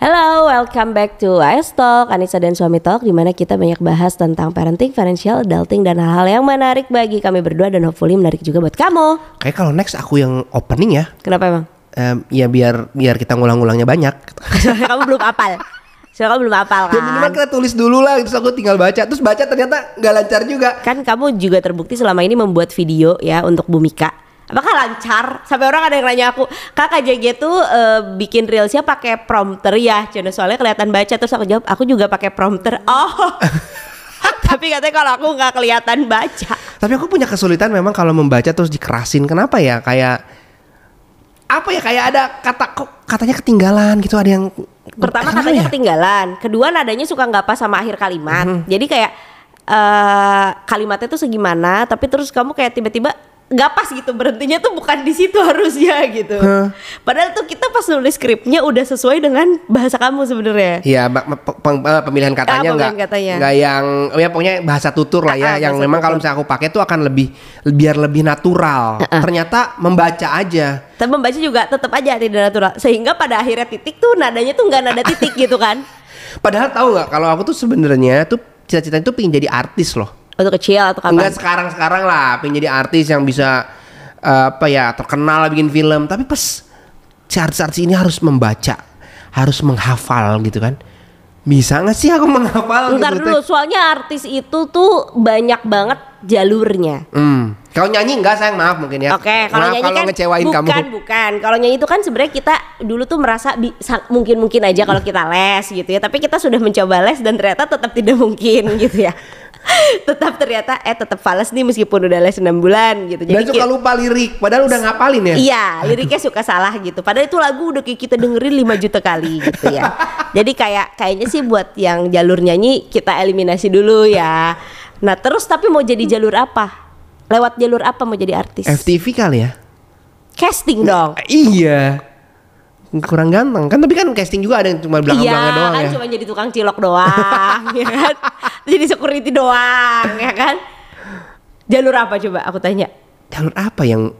Hello, welcome back to AS Talk, Anissa dan Suami Talk di mana kita banyak bahas tentang parenting, financial, adulting dan hal-hal yang menarik bagi kami berdua dan hopefully menarik juga buat kamu. Kayak kalau next aku yang opening ya, Kenapa emang? em, ya biar biar kita ngulang-ngulangnya banyak. Kamu belum apal. Soalnya kamu belum apal Ya minimal kan. kita tulis dulu lah, terus aku tinggal baca, terus baca ternyata nggak lancar juga. Kan kamu juga terbukti selama ini membuat video ya untuk Bumika. Apakah lancar? Sampai orang ada yang nanya aku, kakak JG tuh eh, bikin reelsnya pakai prompter ya? Cina soalnya kelihatan baca terus aku jawab, aku juga pakai prompter. Oh, tapi katanya kalau aku nggak kelihatan baca. Tapi aku punya kesulitan memang kalau membaca terus dikerasin. Kenapa ya? Kayak apa ya? Kayak ada kata kok katanya ketinggalan gitu. Ada yang Pertama Kenapa katanya ya? ketinggalan, kedua nadanya suka nggak pas sama akhir kalimat. Mhm. Jadi kayak eh kalimatnya tuh segimana, tapi terus kamu kayak tiba-tiba nggak pas gitu berhentinya tuh bukan di situ harusnya gitu. Huh. Padahal tuh kita pas nulis skripnya udah sesuai dengan bahasa kamu sebenarnya. Iya, eh, pemilihan katanya Ah, nggak pemilihan katanya. nggak yang oh ya pokoknya bahasa tutur lah ya, Ah, ah, yang memang kalau misalnya aku pakai tuh akan lebih biar lebih natural. Ah, Ternyata membaca aja. Tapi membaca juga tetap aja tidak natural. Sehingga pada akhirnya titik tuh nadanya tuh nggak nada titik gitu kan. Padahal tahu nggak kalau aku tuh sebenarnya tuh cita-cita itu pengen jadi artis loh. Untuk kecil atau kapan? Enggak sekarang-sekarang lah, pengen jadi artis yang bisa eh, apa ya terkenal bikin film. Tapi pas si artis-artis ini harus membaca, harus menghafal gitu kan. Bisa nggak sih aku menghafal? Ntar gitu, dulu, soalnya artis itu tuh banyak banget jalurnya. Hmm. Kalau nyanyi enggak sayang maaf mungkin ya. Oke, kalau Maaf nyanyi kalau kan ngecewain bukan kamu. bukan. Kalau nyanyi itu kan sebenarnya kita dulu tuh merasa bisa mungkin mungkin aja kalau kita les gitu ya. Tapi kita sudah mencoba les dan ternyata tetap tidak mungkin gitu ya. tetap ternyata eh tetap fals nih meskipun udah les 6 bulan gitu. Dan suka ki- lupa lirik, padahal udah ngapalin ya. Iya, liriknya suka salah gitu. Padahal itu lagu udah kita dengerin 5 juta kali gitu ya. Jadi kayak kayaknya sih buat yang jalur nyanyi kita eliminasi dulu ya. Nah, terus tapi mau jadi jalur apa? Lewat jalur apa mau jadi artis? FTV kali ya. Casting dong. Iya. Kurang ganteng kan tapi kan casting juga ada yang cuma belakang-belakangnya doang kan ya. cuma jadi tukang cilok doang, ya kan? Jadi security doang, ya kan? Jalur apa coba aku tanya? Jalur apa yang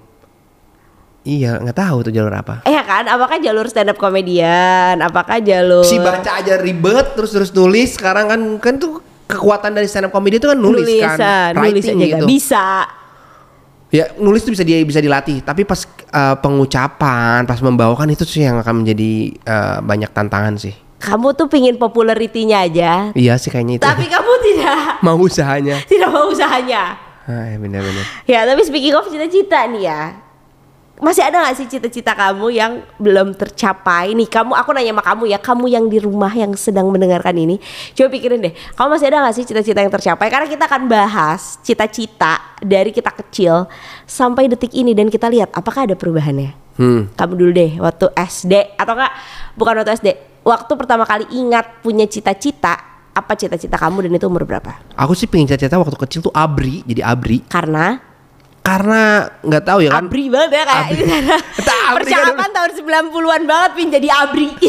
Iya, nggak tahu tuh jalur apa. Eh ya kan, apakah jalur stand up komedian? Apakah jalur Si baca aja ribet terus terus nulis sekarang kan kan tuh kekuatan dari stand up comedy itu kan nulis nulisan, kan, nulis aja writing nggak gitu. bisa. Ya nulis tuh bisa dia bisa dilatih, tapi pas eh, pengucapan, pas membawakan itu sih yang akan menjadi eh, banyak tantangan sih. Kamu tuh pingin popularitinya aja, Iya sih kayaknya itu. tapi kamu tidak mau usahanya. tidak mau usahanya. Ah, ya benar-benar. Ya, tapi speaking of cita-cita nih ya. Masih ada gak sih cita-cita kamu yang belum tercapai? Nih kamu, aku nanya sama kamu ya, kamu yang di rumah yang sedang mendengarkan ini. Coba pikirin deh, kamu masih ada gak sih cita-cita yang tercapai? Karena kita akan bahas cita-cita dari kita kecil sampai detik ini dan kita lihat apakah ada perubahannya. Hmm. Kamu dulu deh, waktu SD atau enggak bukan waktu SD, waktu pertama kali ingat punya cita-cita, apa cita-cita kamu dan itu umur berapa? Aku sih pengen cita-cita waktu kecil tuh abri, jadi abri. Karena Karena nggak tahu ya kan. abri banget ya kayak Abri. abri kan percakapan tahun 90-an banget pin jadi abri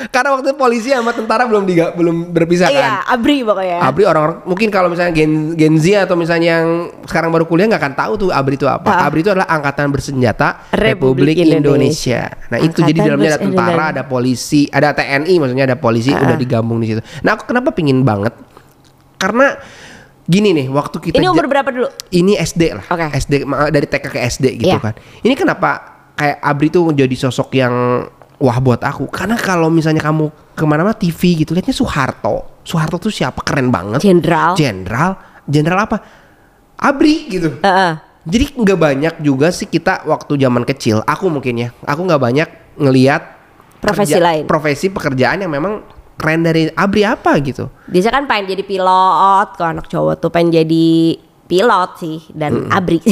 Karena waktu itu polisi sama tentara belum diga, belum berpisah kan. iya abri pokoknya Abri orang-orang mungkin kalau misalnya Gen, Gen Z atau misalnya yang sekarang baru kuliah nggak akan tahu tuh Abri itu apa. Ah. Abri itu adalah angkatan bersenjata Republik Republik, Indonesia. Indonesia. Nah itu Angkatan jadi di dalamnya ada tentara, ada polisi, ada TNI maksudnya ada polisi Ah. udah digabung di situ. Nah aku kenapa pingin banget? Karena gini nih waktu kita ini umur berapa dulu ini SD lah, Oke. SD dari TK ke SD gitu Iya. kan. Ini kenapa kayak Abri tuh jadi sosok yang wah buat aku? Karena kalau misalnya kamu ke mana-mana TV gitu, lihatnya Soeharto. Soeharto tuh siapa? Keren banget. jenderal Jenderal, jenderal apa? Abri gitu. Heeh. Jadi nggak banyak juga sih kita waktu zaman kecil. Aku mungkin ya, aku nggak banyak ngelihat Profesi kerja- lain. profesi pekerjaan yang memang keren dari Abri apa gitu. biasa kan pengen jadi pilot kalau anak cowok tuh pengen jadi pilot sih dan abri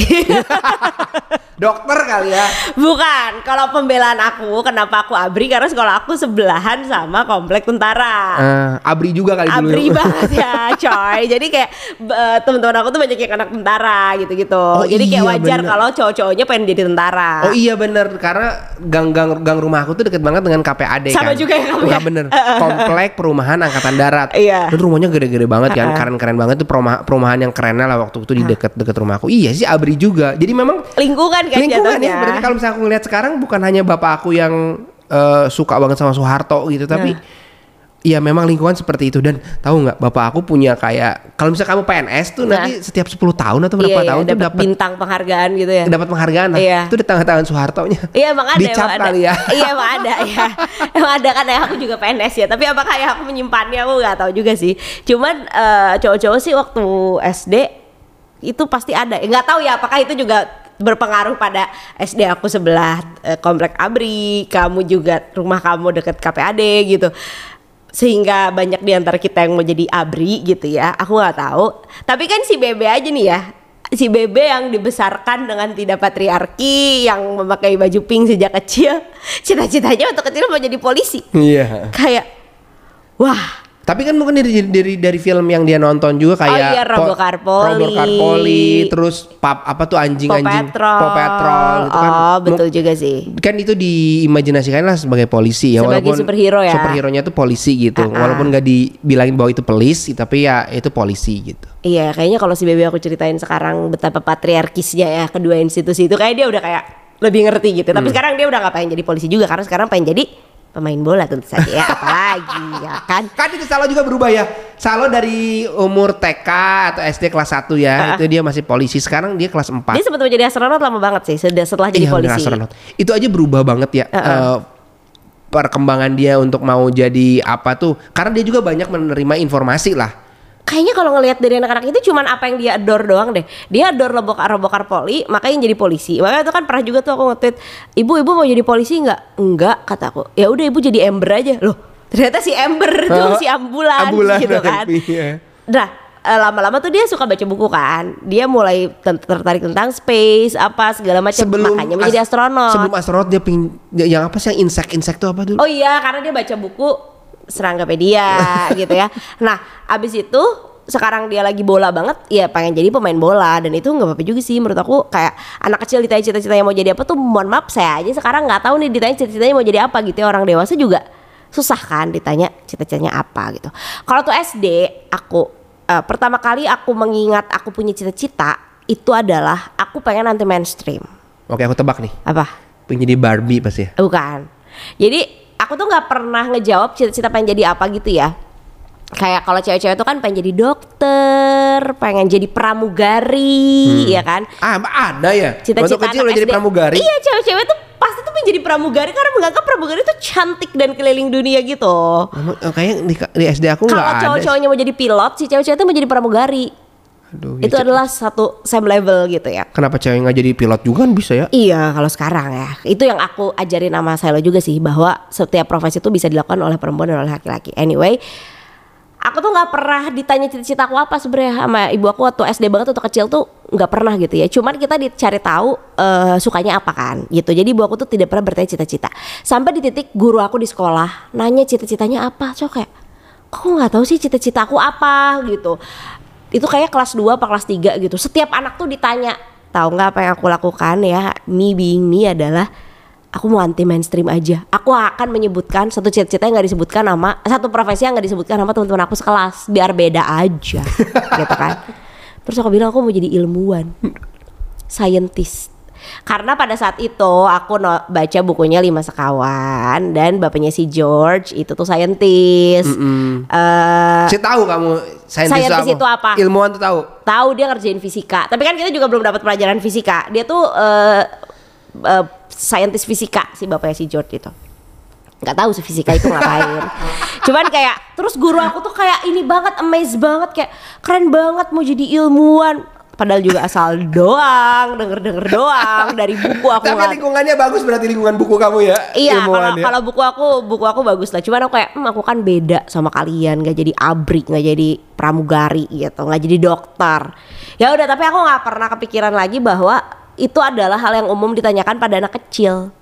Dokter kali ya. bukan kalau pembelaan aku kenapa aku abri karena sekolah aku sebelahan sama komplek tentara Eh, Abri juga kali dulu. abri banget ya coy jadi kayak eh, teman-teman aku tuh banyak yang anak tentara gitu-gitu Oh jadi kayak iya, wajar bener. kalau cowok-cowoknya pengen jadi tentara Oh iya bener karena gang-gang gang rumah aku tuh deket banget dengan KPAD Sama kan. juga ya kamu Iya bener. Komplek perumahan angkatan darat. Iya. Dan rumahnya gede-gede banget kan, keren-keren banget tuh perumahan, perumahan yang kerennya lah waktu itu di deket-deket rumahku. Iya sih Abri juga. Jadi memang lingkungan kan lingkungan jatuhnya ya. Berarti kalau misalnya aku ngeliat sekarang bukan hanya bapak aku yang eh, suka banget sama Soeharto gitu tapi Nah. ya memang lingkungan seperti itu dan tahu nggak bapak aku punya kayak kalau misalnya kamu PNS tuh Nah. nanti setiap 10 tahun atau berapa Iya, iya, tahun tuh dapat bintang penghargaan gitu ya. dapat penghargaan lah. Iya. Itu di tangan-tangan Soeharto-nya. Iya emang ada, Dicap emang ada. kali ya. Iya emang ada ya. emang ada kan ya aku juga PNS ya. Tapi apakah ya aku menyimpannya aku nggak tahu juga sih. Cuman eh, cowok-cowok sih waktu SD itu pasti ada. Eh, Nggak tahu ya apakah itu juga berpengaruh pada SD aku sebelah eh, komplek Abri, kamu juga rumah kamu deket KPAD gitu. Sehingga banyak di antara kita yang mau jadi Abri gitu ya. Aku nggak tahu. Tapi kan si Bebe aja nih ya. Si Bebe yang dibesarkan dengan tidak patriarki, yang memakai baju pink sejak kecil, cita-citanya untuk kecil mau jadi polisi. Iya. Kayak, wah, Tapi kan mungkin dari, dari dari film yang dia nonton juga kayak Oh iya, Po- Robocop Poli. Robocop Poli, terus pap apa tuh anjing-anjing Patrol. Paw Patrol gitu kan. Oh, betul Mu- juga sih. Kan itu diimajinasikan lah sebagai polisi ya Sebagai walaupun superhero ya. Superhero-nya tuh polisi gitu. Ah, ah. Walaupun nggak dibilangin bahwa itu polisi tapi ya itu polisi gitu. Iya, kayaknya kalau si Bebe aku ceritain sekarang betapa patriarkisnya ya kedua institusi itu kayak dia udah kayak lebih ngerti gitu. Hmm. Tapi sekarang dia udah gak pengen jadi polisi juga karena sekarang pengen jadi pemain bola tentu saja ya, apalagi ya kan. Kan itu Salo juga berubah ya. Salo dari umur TK atau SD kelas 1 ya, Ah, ah. itu dia masih polisi. Sekarang dia kelas 4. Dia sempat menjadi astronot lama banget sih setelah setelah jadi Iya, polisi. astronot. Itu aja berubah banget ya. Uh-uh. eh, perkembangan dia untuk mau jadi apa tuh? Karena dia juga banyak menerima informasi lah. Kayaknya kalau ngelihat dari anak-anak itu cuman apa yang dia adore doang deh. Dia adore robokar robokar poli, makanya jadi polisi. Makanya itu kan pernah juga tuh aku nge-tweet, "Ibu, ibu mau jadi polisi nggak?" "Enggak," kataku. "Ya udah ibu jadi Ember aja." Loh, ternyata si Ember tuh Oh, si ambulan, ambulan, gitu kan. iya. Nah, eh, lama-lama tuh dia suka baca buku kan. Dia mulai tertarik tentang space apa segala macam. Makanya menjadi as- astronot. Sebelum astronot dia pingin yang apa sih yang insek-insek tuh apa dulu? Oh iya, karena dia baca buku Seranggapedia gitu ya. Nah, abis itu sekarang dia lagi bola banget, ya pengen jadi pemain bola dan itu nggak apa-apa juga sih menurut aku kayak anak kecil ditanya cita-citanya mau jadi apa tuh mohon maaf saya aja sekarang nggak tahu nih ditanya cita-citanya mau jadi apa gitu ya orang dewasa juga susah kan ditanya cita-citanya apa gitu. Kalau tuh SD aku eh, pertama kali aku mengingat aku punya cita-cita itu adalah aku pengen anti mainstream. Oke, aku tebak nih. Apa? Pengen jadi Barbie pasti ya. Bukan. Jadi aku tuh nggak pernah ngejawab cita-cita pengen jadi apa gitu ya. Kayak kalau cewek-cewek tuh kan pengen jadi dokter, pengen jadi pramugari, ya kan? Ah, ada ya. Cita-cita kecil udah jadi pramugari. Iya, cewek-cewek tuh pasti tuh pengen jadi pramugari karena menganggap pramugari tuh cantik dan keliling dunia gitu. Emang, eh, Kayaknya di, di SD aku nggak Kalau cowok-cowoknya mau jadi pilot, si cewek-cewek tuh mau jadi pramugari. Aduh, ya, Itu ce- adalah satu same level gitu ya. Kenapa cewek nggak jadi pilot juga kan bisa ya? Iya kalau sekarang ya Itu yang aku ajarin sama Selo juga sih Bahwa setiap profesi itu bisa dilakukan oleh perempuan dan oleh laki-laki Anyway Aku tuh nggak pernah ditanya cita-cita aku apa sebenarnya sama ibu aku waktu SD banget waktu kecil tuh nggak pernah gitu ya. Cuman kita dicari tahu eh, sukanya apa kan gitu. Jadi ibu aku tuh tidak pernah bertanya cita-cita. Sampai di titik guru aku di sekolah nanya cita-citanya apa. So kayak kok nggak tahu sih cita-cita aku apa gitu. Itu kayak kelas 2 apa kelas 3 gitu. Setiap anak tuh ditanya, tahu nggak apa yang aku lakukan ya? Me being me adalah aku mau anti mainstream aja. Aku akan menyebutkan satu cita-cita yang nggak disebutkan nama satu profesi yang nggak disebutkan sama teman-teman aku sekelas biar beda aja, gitu kan. Terus aku bilang aku mau jadi ilmuwan, scientist. Karena pada saat itu aku no- baca bukunya Lima Sekawan dan bapaknya si George itu tuh scientist. Eh, Saya tahu kamu saintis Saintis itu apa? Ilmuwan tuh tahu. tahu dia ngerjain fisika. Tapi kan kita juga belum dapat pelajaran fisika. Dia tuh eh eh, saintis fisika si bapaknya si George itu. Nggak tahu sih fisika itu ngapain. Cuman kayak terus guru aku tuh kayak ini banget amazed banget kayak keren banget mau jadi ilmuwan. Padahal juga asal doang, denger-denger doang dari buku aku Tapi lingkungannya bagus berarti lingkungan buku kamu ya. Iya, kalau ya. kalau buku aku buku aku bagus lah. Cuman aku kayak, hmm, aku kan beda sama kalian, nggak jadi abrik, nggak jadi pramugari gitu, nggak jadi dokter. Ya udah, tapi aku nggak pernah kepikiran lagi bahwa itu adalah hal yang umum ditanyakan pada anak kecil.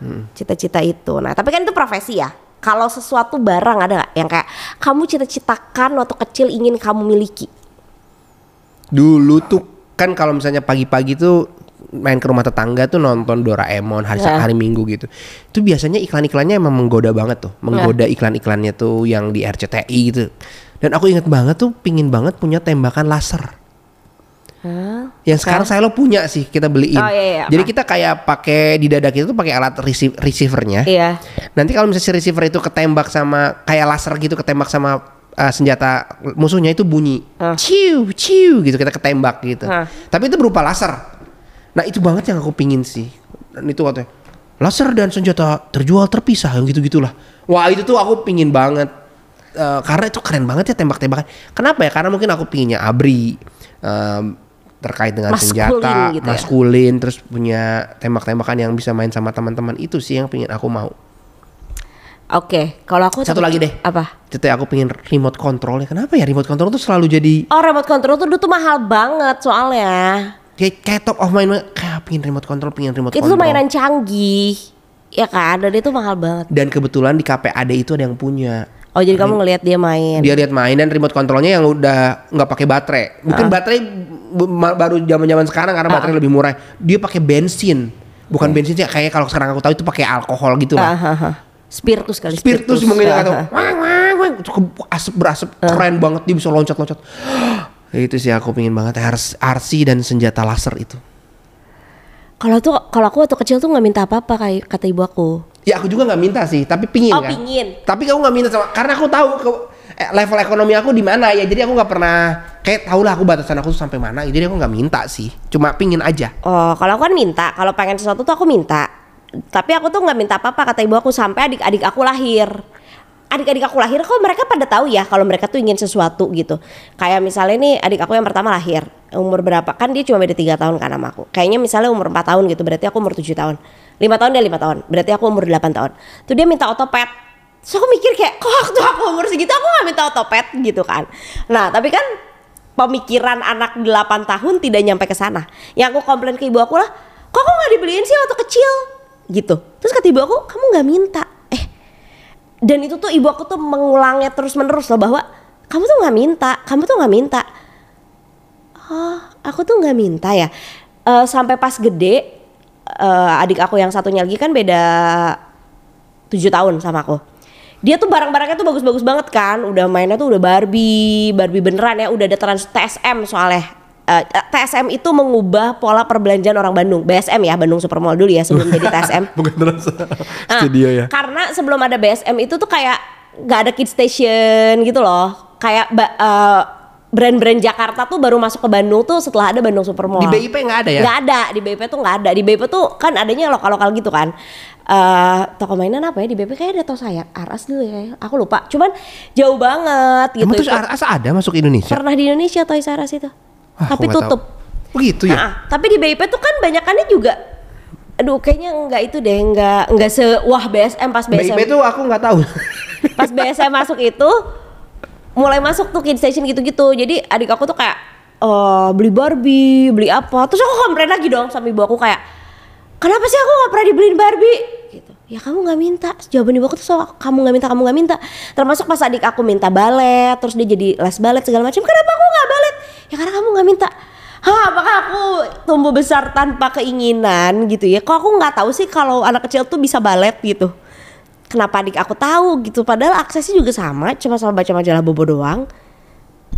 Hmm. Cita-cita itu. Nah, tapi kan itu profesi ya. Kalau sesuatu barang ada nggak yang kayak kamu cita-citakan waktu kecil ingin kamu miliki? Dulu tuh kan kalau misalnya pagi-pagi tuh main ke rumah tetangga tuh nonton Doraemon hari Ya. hari Minggu gitu. Itu biasanya iklan-iklannya emang menggoda banget tuh, menggoda iklan-iklannya tuh yang di RCTI gitu. Dan aku inget banget tuh pingin banget punya tembakan laser. Hah? Yang sekarang saya lo punya sih kita beliin. Oh, iya, iya, Jadi kita kayak pakai di dada kita tuh pakai alat receive, receivernya. Iya. Nanti kalau misalnya si receiver itu ketembak sama kayak laser gitu ketembak sama uh, senjata musuhnya itu bunyi Hah. ciu ciu gitu kita ketembak gitu. Hah. Tapi itu berupa laser. Nah itu banget yang aku pingin sih. Dan itu katanya laser dan senjata terjual terpisah yang gitu gitulah. Wah itu tuh aku pingin banget. Eh, karena itu keren banget ya tembak-tembakan. Kenapa ya? Karena mungkin aku pinginnya abri em, terkait dengan Maskulin senjata gitu ya. maskulin terus punya tembak-tembakan yang bisa main sama teman-teman itu sih yang pingin aku mau. Oke, kalau aku Satu lagi deh. Apa? Itu aku pengen remote control ya. Kenapa ya remote control tuh selalu jadi Oh, remote control tuh dulu tuh mahal banget soalnya. kayak, kayak top of mind kayak pengen remote control, pengen remote Itu control. tuh mainan canggih. Ya kan? Dan itu mahal banget. Dan kebetulan di KPAD itu ada yang punya. Oh, jadi kamu ngelihat dia main. Dia lihat main dan remote controlnya yang udah nggak pakai baterai. Mungkin Ah. baterai baru zaman-zaman sekarang karena baterai lebih murah. Dia pakai bensin. Bukan bensin sih kayak kalau sekarang aku tahu itu pakai alkohol gitu lah. Ah, ah, ah. Spiritus kali. Spiritus mungkin Ah, atau wang wang wang itu ke- asap berasap keren banget dia bisa loncat-loncat. itu sih aku pingin banget RC RC dan senjata laser itu. Kalau tuh kalau aku waktu kecil tuh nggak minta apa-apa kayak kata ibu aku. Ya aku juga nggak minta sih, tapi pingin Oh, kan. pingin. Tapi kamu nggak minta sama, karena aku tahu ke, eh, level ekonomi aku di mana ya. Jadi aku nggak pernah kayak tau lah aku batasan aku tuh sampai mana. Jadi aku nggak minta sih, cuma pingin aja. Oh, kalau aku kan minta, kalau pengen sesuatu tuh aku minta. Tapi aku tuh nggak minta apa-apa kata ibu aku sampai adik-adik aku lahir. Adik-adik aku lahir kok mereka pada tahu ya kalau mereka tuh ingin sesuatu gitu. Kayak misalnya nih adik aku yang pertama lahir umur berapa? Kan dia cuma beda tiga tahun kan sama aku. Kayaknya misalnya umur 4 tahun gitu berarti aku umur 7 tahun. 5 tahun dia 5 tahun. Berarti aku umur 8 tahun. Tuh dia minta otopet. Terus aku mikir kayak kok waktu aku umur segitu aku gak minta otopet gitu kan. Nah tapi kan pemikiran anak 8 tahun tidak nyampe ke sana. Yang aku komplain ke ibu aku lah, kok aku nggak dibeliin sih waktu kecil? Gitu. Terus kata ibu aku, kamu nggak minta. Eh, dan itu tuh ibu aku tuh mengulangnya terus menerus loh bahwa kamu tuh nggak minta, kamu tuh nggak minta. Oh, aku tuh nggak minta ya. Eh, sampai pas gede, eh, adik aku yang satunya lagi kan beda tujuh tahun sama aku. Dia tuh barang-barangnya tuh bagus-bagus banget kan. Udah mainnya tuh udah Barbie, Barbie beneran ya. Udah ada trans TSM soalnya. Eh, TSM itu mengubah pola perbelanjaan orang Bandung. BSM ya, Bandung Supermall dulu ya sebelum jadi TSM. Bukan terus Ah, Karena sebelum ada BSM itu tuh kayak nggak ada kid station gitu loh. Kayak eh, brand-brand Jakarta tuh baru masuk ke Bandung tuh setelah ada Bandung Supermall. Di BIP nggak ada ya? Nggak ada di BIP tuh nggak ada. Di BIP tuh kan adanya lokal-lokal gitu kan. Eh toko mainan apa ya di BIP kayak ada tau saya Aras dulu ya. Aku lupa. Cuman jauh banget gitu. Emang terus asa ada masuk Indonesia? Pernah di Indonesia Toys R Us itu. Wah, Tapi tutup. tahu. Oh gitu ya? Nah, tapi di BIP tuh kan banyakannya juga Aduh kayaknya enggak itu deh, enggak enggak se wah BSM pas BSM. BIP tuh aku nggak tahu. Pas BSM masuk itu mulai masuk tuh kid station gitu-gitu. Jadi adik aku tuh kayak eh beli Barbie, beli apa. Terus aku komplain lagi dong sama ibu aku kayak kenapa sih aku nggak pernah dibeliin Barbie? Gitu. Ya kamu nggak minta. Jawaban ibu aku tuh selalu kamu nggak minta, kamu nggak minta. Termasuk pas adik aku minta balet, terus dia jadi les balet segala macam. Kenapa aku nggak balet? Ya karena kamu nggak minta. Hah, apakah aku tumbuh besar tanpa keinginan gitu ya? Kok aku nggak tahu sih kalau anak kecil tuh bisa balet gitu? kenapa adik aku tahu gitu padahal aksesnya juga sama cuma sama baca majalah bobo doang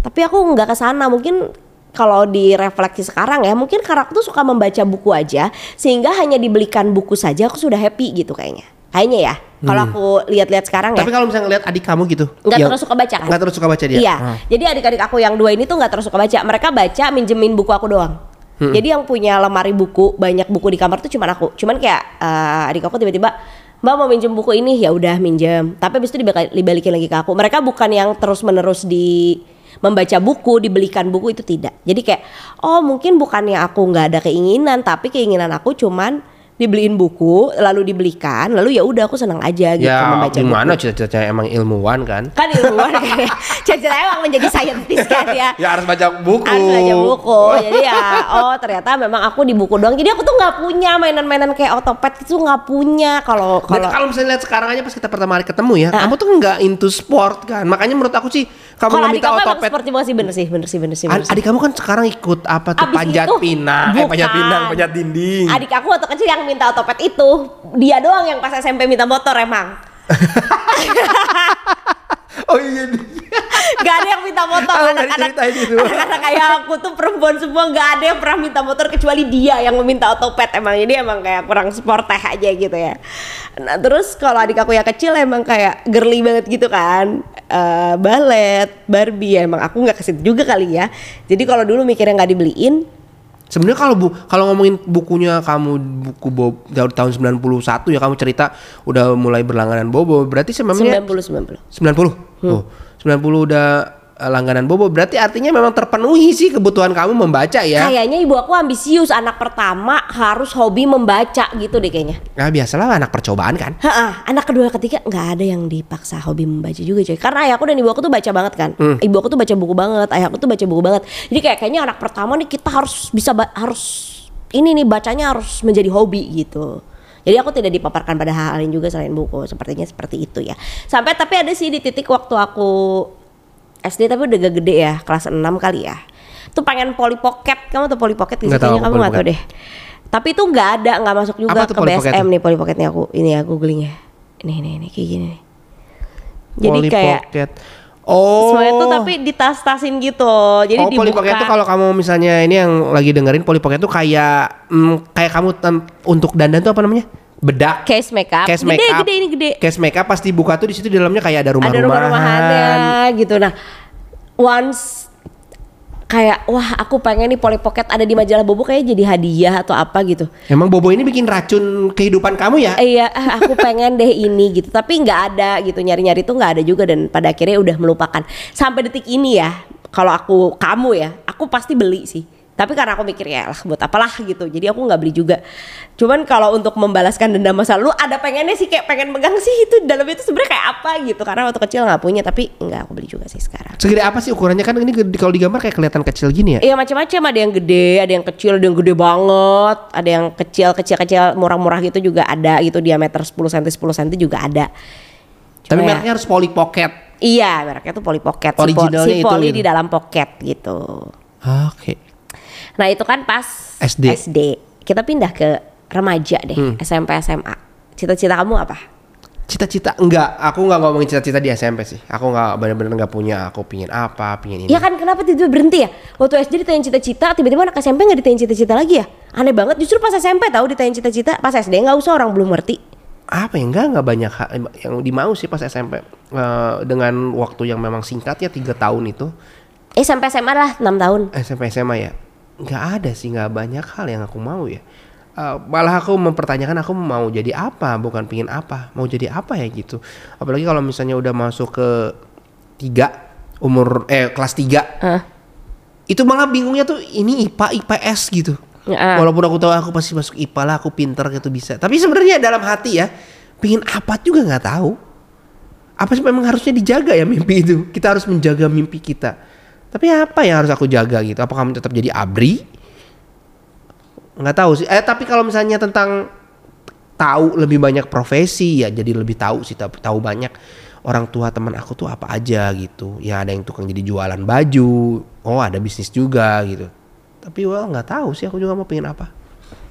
tapi aku nggak ke sana mungkin kalau direfleksi sekarang ya mungkin karena aku tuh suka membaca buku aja sehingga hanya dibelikan buku saja aku sudah happy gitu kayaknya kayaknya ya kalau aku lihat-lihat sekarang ya Tapi kalau misalnya ngeliat adik kamu gitu, nggak yang- terus suka baca kan Nggak terus suka baca dia. Iya. Ah. Jadi adik-adik aku yang dua ini tuh nggak terus suka baca. Mereka baca minjemin buku aku doang. Hmm. Jadi yang punya lemari buku banyak buku di kamar tuh cuma aku. Cuman kayak eh, adik aku tiba-tiba Mbak mau minjem buku ini ya udah minjem. Tapi habis itu dibalikin lagi ke aku. Mereka bukan yang terus-menerus di membaca buku, dibelikan buku itu tidak. Jadi kayak oh mungkin bukannya aku nggak ada keinginan, tapi keinginan aku cuman dibeliin buku, lalu dibelikan, lalu ya udah aku senang aja gitu Ya membaca gimana buku. cita-citanya emang ilmuwan kan? Kan ilmuwan kan ya. Cita-cita emang menjadi saintis kan ya. Ya harus baca buku. Harus baca buku. Jadi ya oh ternyata memang aku di buku doang. Jadi aku tuh nggak punya mainan-mainan kayak otopet itu nggak punya kalau kalau misalnya lihat sekarang aja pas kita pertama kali ketemu ya, kamu tuh nggak into sport kan. Makanya menurut aku sih kamu kalau adik minta emang otopet. seperti masih bener sih, bener sih, bener sih. Bener sih. adik kamu kan sekarang ikut apa tuh Abis panjat itu, pinang, eh panjat bukan. pinang, panjat dinding. Adik aku waktu kecil yang minta otopet itu dia doang yang pas SMP minta motor emang. Oh iya. Gak ada yang minta motor. Anak-anak diceritain itu. anak-anak kayak aku tuh perempuan semua nggak ada yang pernah minta motor kecuali dia yang meminta otopet. Emang jadi emang kayak kurang sporteh aja gitu ya. Nah terus kalau adik aku yang kecil emang kayak girly banget gitu kan. Eh, balet Barbie ya emang aku nggak kesit juga kali ya. Jadi kalau dulu mikirnya nggak dibeliin Sebenarnya kalau bu kalau ngomongin bukunya kamu buku Bob dari tahun 91 ya kamu cerita udah mulai berlangganan Bobo berarti sebenarnya 90 90 90. Oh, 90 udah langganan Bobo. Berarti artinya memang terpenuhi sih kebutuhan kamu membaca ya. kayaknya ibu aku ambisius. Anak pertama harus hobi membaca gitu deh kayaknya. Nah, biasalah anak percobaan kan. Ha, anak kedua ketiga nggak ada yang dipaksa hobi membaca juga coy karena ayahku dan ibu aku tuh baca banget kan. Ibu aku tuh baca buku banget ayahku tuh baca buku banget. Jadi kayak kayaknya anak pertama nih kita harus bisa ba- harus ini nih bacanya harus menjadi hobi gitu. Jadi aku tidak dipaparkan pada hal lain juga selain buku. Sepertinya seperti itu ya. Sampai tapi ada sih di titik waktu aku SD tapi udah gak gede ya kelas 6 kali ya. Tuh pengen Polly Pocket. Kamu tuh Polly Pocket gitu kayaknya kamu nggak tahu deh. Tapi itu nggak ada nggak masuk juga Apa ke BSM nih Polly Pocketnya. Aku ini ya googling ya ini ini ini kayak gini nih. Jadi Polly kayak Pocket. Oh. semuanya tuh tapi ditas-tasin gitu. Jadi oh, dibuka. Pocket tuh kalau kamu misalnya ini yang lagi dengerin Polly Pocket tuh kayak mm, kayak kamu untuk dandan tuh apa namanya? Bedak. case makeup Case gede makeup. gede ini gede Case makeup pas dibuka tuh di situ di dalamnya kayak ada ada rumah-rumahan. rumah-rumahannya gitu nah once kayak wah aku pengen nih Polly Pocket ada di majalah Bobo kayak jadi hadiah atau apa gitu Emang Bobo ini bikin racun kehidupan kamu ya? Iya, ah, aku pengen deh ini gitu. Tapi nggak ada gitu, nyari-nyari tuh nggak ada juga dan pada akhirnya udah melupakan. Sampai detik ini ya, kalau aku kamu ya, aku pasti beli sih. Tapi karena aku mikir ya lah buat apalah gitu. Jadi aku nggak beli juga. Cuman kalau untuk membalaskan dendam masa lalu ada pengennya sih kayak pengen megang sih itu dalam itu sebenarnya kayak apa gitu. Karena waktu kecil nggak punya tapi nggak aku beli juga sih sekarang. Segede apa sih ukurannya kan ini kalau digambar kayak kelihatan kecil gini ya? Iya macam-macam ada yang gede, ada yang kecil, ada yang gede banget, ada yang kecil kecil kecil murah-murah gitu juga ada gitu diameter 10 cm 10 cm juga ada. Tapi Cuma ya- mereknya harus Polly Pocket. Iya, mereknya tuh Polly Pocket. Si, po- Originalnya si itu Polly gitu. di dalam pocket gitu. Oke. Nah itu kan pas SD. Kita pindah ke remaja deh, Hmm. SMP SMA. Cita-cita kamu apa? Cita-cita enggak, aku enggak ngomongin cita-cita di SMP sih. Aku enggak benar-benar enggak punya. Aku pingin apa, pingin ini. Ya kan kenapa tiba-tiba berhenti ya? Waktu SD ditanya cita-cita, tiba-tiba anak SMP nggak ditanya cita-cita lagi ya? Aneh banget. Justru pas SMP tahu ditanya cita-cita, pas SD nggak usah orang belum ngerti. Apa ya enggak enggak banyak hal yang dimau sih pas SMP Eh, dengan waktu yang memang singkat ya tiga tahun itu Eh sampai SMA lah 6 tahun. SMP SMA ya nggak ada sih nggak banyak hal yang aku mau ya. Eh, malah aku mempertanyakan aku mau jadi apa bukan pingin apa mau jadi apa ya gitu. Apalagi kalau misalnya udah masuk ke tiga umur eh kelas tiga Hah? itu malah bingungnya tuh ini IPA IPS gitu. Ya. walaupun aku tahu aku pasti masuk IPA lah aku pinter gitu bisa. Tapi sebenarnya dalam hati ya pingin apa juga nggak tahu. Apa sih memang harusnya dijaga ya mimpi itu? Kita harus menjaga mimpi kita tapi apa yang harus aku jaga gitu? Apa kamu tetap jadi abri? Nggak tahu sih. Eh tapi kalau misalnya tentang tahu lebih banyak profesi ya jadi lebih tahu sih tahu, tahu banyak orang tua teman aku tuh apa aja gitu. Ya ada yang tukang jadi jualan baju oh ada bisnis juga gitu. Tapi well nggak tahu sih aku juga mau pengen apa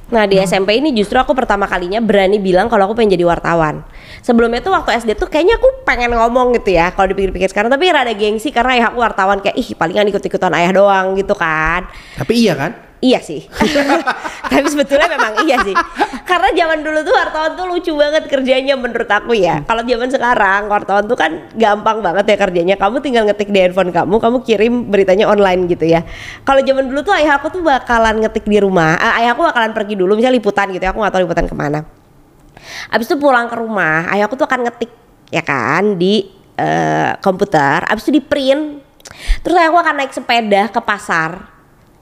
Nah di SMP ini justru aku pertama kalinya berani bilang kalau aku pengen jadi wartawan. Sebelumnya tuh waktu SD tuh kayaknya aku pengen ngomong gitu ya kalau dipikir-pikir sekarang tapi rada gengsi karena ayah aku wartawan kayak ih palingan ikut-ikutan ayah doang gitu kan. tapi iya kan Iya sih. tapi sebetulnya memang iya sih. Karena zaman dulu tuh wartawan tuh lucu banget kerjanya menurut aku ya. Kalau zaman sekarang wartawan tuh kan gampang banget ya kerjanya. Kamu tinggal ngetik di handphone kamu, kamu kirim beritanya online gitu ya. Kalau zaman dulu tuh ayah aku tuh bakalan ngetik di rumah. Eh, ayah aku bakalan pergi dulu misalnya liputan gitu ya. Aku gak tahu liputan ke mana. Abis itu pulang ke rumah, ayahku tuh akan ngetik ya kan di eh, komputer. Abis itu di print. Terus ayahku akan naik sepeda ke pasar,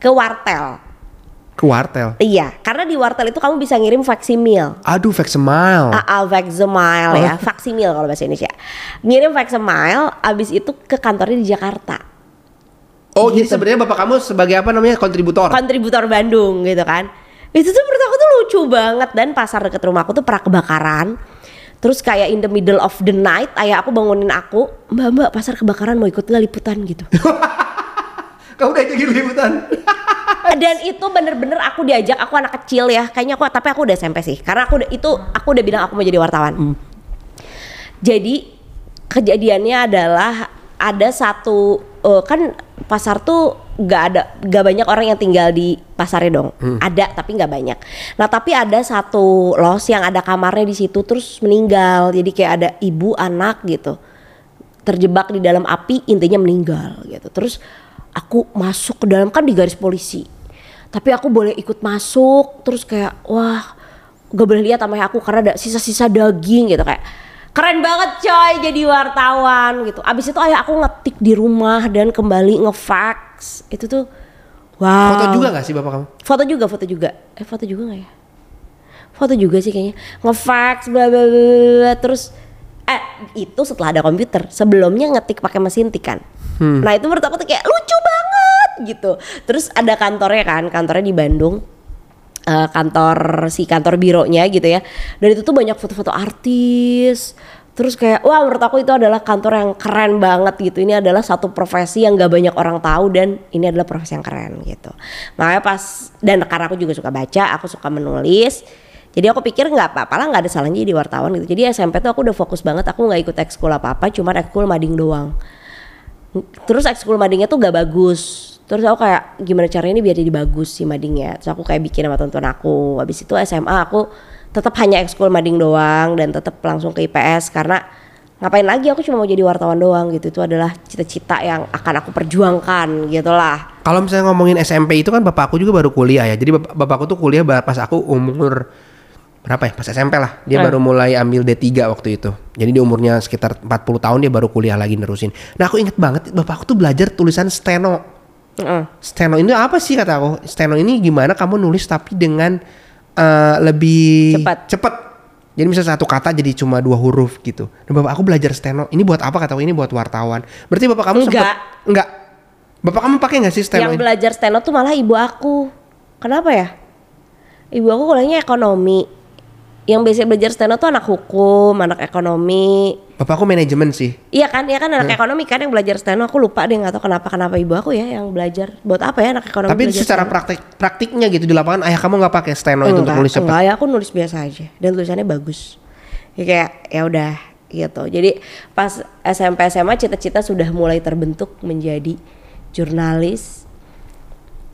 ke wartel. Ke wartel Iya, karena di wartel itu kamu bisa ngirim faksimil. aduh fax smile AA faksimil ya, faksimil kalau bahasa Indonesia. Ngirim faksimil, abis itu ke kantornya di Jakarta. oh jadi sebenarnya bapak kamu sebagai apa namanya kontributor Kontributor Bandung gitu kan. Itu tuh menurut aku tuh lucu banget dan pasar deket rumahku tuh pernah kebakaran. Terus kayak in the middle of the night, ayah aku bangunin aku, mbak mbak pasar kebakaran mau ikut nggak liputan gitu. kamu udah jadi liputan dan itu bener-bener aku diajak aku anak kecil ya. Kayaknya aku tapi aku udah SMP sih. Karena aku udah itu aku udah bilang aku mau jadi wartawan. Jadi kejadiannya adalah ada satu eh, kan pasar tuh nggak ada nggak banyak orang yang tinggal di pasarnya dong. Ada tapi nggak banyak. Nah tapi ada satu los yang ada kamarnya di situ terus meninggal. Jadi kayak ada ibu anak gitu. Terjebak di dalam api intinya meninggal gitu. Terus aku masuk ke dalam kan di garis polisi. Tapi aku boleh ikut masuk terus kayak wah gak boleh lihat sama aku karena ada sisa-sisa daging gitu kayak keren banget coy jadi wartawan gitu. Abis itu ayah aku ngetik di rumah dan kembali ngefax. Itu tuh wow. Foto juga gak sih bapak kamu? foto juga foto juga. Eh foto juga nggak ya? Foto juga sih kayaknya. Ngefax bla bla bla bla, bla. terus eh itu setelah ada komputer. Sebelumnya ngetik pakai mesin tik kan nah itu menurut aku tuh kayak lucu banget gitu. Terus ada kantornya kan kantornya di Bandung. Eh, kantor si kantor bironya gitu ya. Dan itu tuh banyak foto-foto artis. Terus kayak wah menurut aku itu adalah kantor yang keren banget gitu. Ini adalah satu profesi yang gak banyak orang tahu dan ini adalah profesi yang keren gitu. Makanya pas dan karena aku juga suka baca aku suka menulis. Jadi aku pikir nggak apa-apa lah nggak ada salahnya jadi wartawan gitu. Jadi SMP tuh aku udah fokus banget aku nggak ikut ekskul apa-apa cuma ekskul mading doang terus ekskul madingnya tuh gak bagus. Terus aku kayak gimana caranya ini biar jadi bagus sih madingnya? Terus aku kayak bikin sama teman aku. Habis itu SMA aku tetap hanya ekskul mading doang dan tetap langsung ke IPS karena ngapain lagi aku cuma mau jadi wartawan doang gitu. Itu adalah cita-cita yang akan aku perjuangkan gitu lah. Kalau misalnya ngomongin SMP itu kan bapakku juga baru kuliah ya. Jadi bap- bapakku tuh kuliah pas aku umur berapa ya? Pas SMP lah. Dia Eh. baru mulai ambil D3 waktu itu. Jadi di umurnya sekitar 40 tahun dia baru kuliah lagi nerusin. Nah, aku inget banget bapakku tuh belajar tulisan steno. Heeh. Steno ini apa sih kata aku? Steno ini gimana kamu nulis tapi dengan eh, lebih Cepat. cepet. Jadi misalnya satu kata jadi cuma dua huruf gitu. Dan bapak aku belajar steno. Ini buat apa kata aku? Ini buat wartawan. Berarti bapak kamu Enggak. sempet enggak. Bapak kamu pakai nggak sih steno yang ini? belajar steno tuh malah ibu aku kenapa ya ibu aku kuliahnya ekonomi yang biasa belajar steno tuh anak hukum anak ekonomi Bapakku manajemen sih. Iya kan, iya kan Hmm. anak ekonomi kan yang belajar steno. Aku lupa deh nggak tahu kenapa kenapa ibu aku ya yang belajar. Buat apa ya anak ekonomi? Tapi secara praktik praktiknya gitu di lapangan ayah kamu nggak pakai steno itu untuk nulis cepat. enggak ya aku nulis biasa aja dan tulisannya bagus. Ya kayak ya udah gitu. Jadi pas SMP SMA cita-cita sudah mulai terbentuk menjadi jurnalis.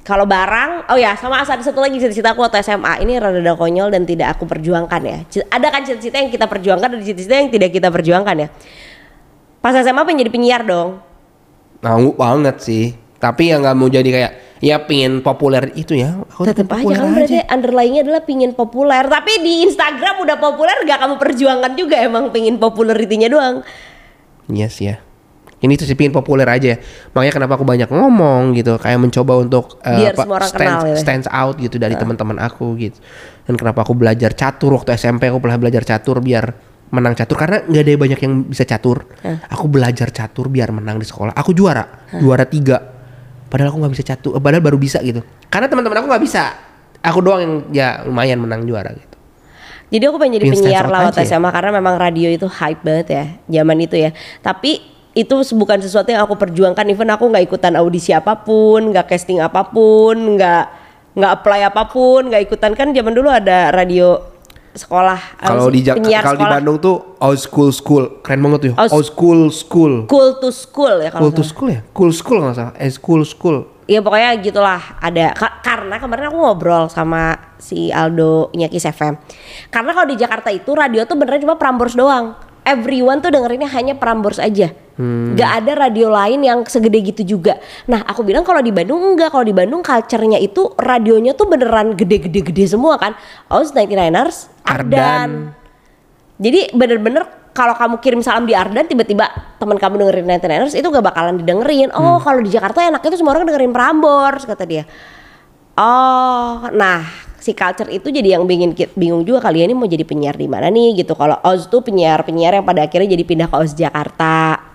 Kalau barang, oh ya sama ada satu lagi cita-cita aku waktu SMA ini rada konyol dan tidak aku perjuangkan ya. Ada kan cita-cita yang kita perjuangkan dan cita-cita yang tidak kita perjuangkan ya. Pas SMA pengen jadi penyiar dong. Mau banget sih. Tapi ya nggak mau jadi kayak ya pingin populer itu ya. Aku Tetep aja kan berarti underlying-nya adalah pingin populer. Tapi di Instagram udah populer gak kamu perjuangkan juga emang pingin popularitinya doang. Yes ya. Ini tuh sih pingin populer aja. ya. Makanya kenapa aku banyak ngomong gitu, kayak mencoba untuk eh, Biar semua orang stand, kenal gitu. stands out gitu dari teman-teman aku gitu. Dan kenapa aku belajar catur waktu SMP aku pernah belajar catur biar menang catur karena nggak ada banyak yang bisa catur. Aku belajar catur biar menang di sekolah. Aku juara, juara tiga. Padahal aku nggak bisa catur, eh, padahal baru bisa gitu. Karena teman-teman aku nggak bisa. Aku doang yang ya lumayan menang juara gitu. Jadi aku pengen jadi Pingin penyiar stand waktu aja ya? SMA karena memang radio itu hype banget ya zaman itu ya. Tapi itu bukan sesuatu yang aku perjuangkan. Even aku nggak ikutan audisi apa pun, nggak casting apa pun, nggak nggak apply apa pun, nggak ikutan kan zaman dulu ada radio sekolah. apa Kalau di kalau di. Bandung tuh old school school, keren banget tuh. Old- Old school school. Cool to school ya kalau Cool to school ya? Cool school nggak salah. Eh school school. Ya pokoknya gitulah ada Ka- karena kemarin aku ngobrol sama si Aldo Nyakis FM. Karena kalau di Jakarta itu radio tuh beneran cuma Prambors doang. Everyone tuh dengerinnya hanya Prambors aja. Gak ada radio lain yang segede gitu juga. Nah aku bilang kalau di Bandung enggak. Kalau di Bandung culture-nya itu radionya tuh beneran gede-gede-gede semua kan. Oz 99ers, Ardan. Ardan. Jadi bener-bener kalau kamu kirim salam di Ardan tiba-tiba teman kamu dengerin 99ers itu gak bakalan didengerin. Oh, kalau di Jakarta enaknya tuh semua orang dengerin Prambors kata dia. Oh, nah si culture itu jadi yang bingin bingung juga kali ya ini mau jadi penyiar di mana nih gitu. Kalau Oz tuh penyiar-penyiar yang pada akhirnya jadi pindah ke Oz Jakarta.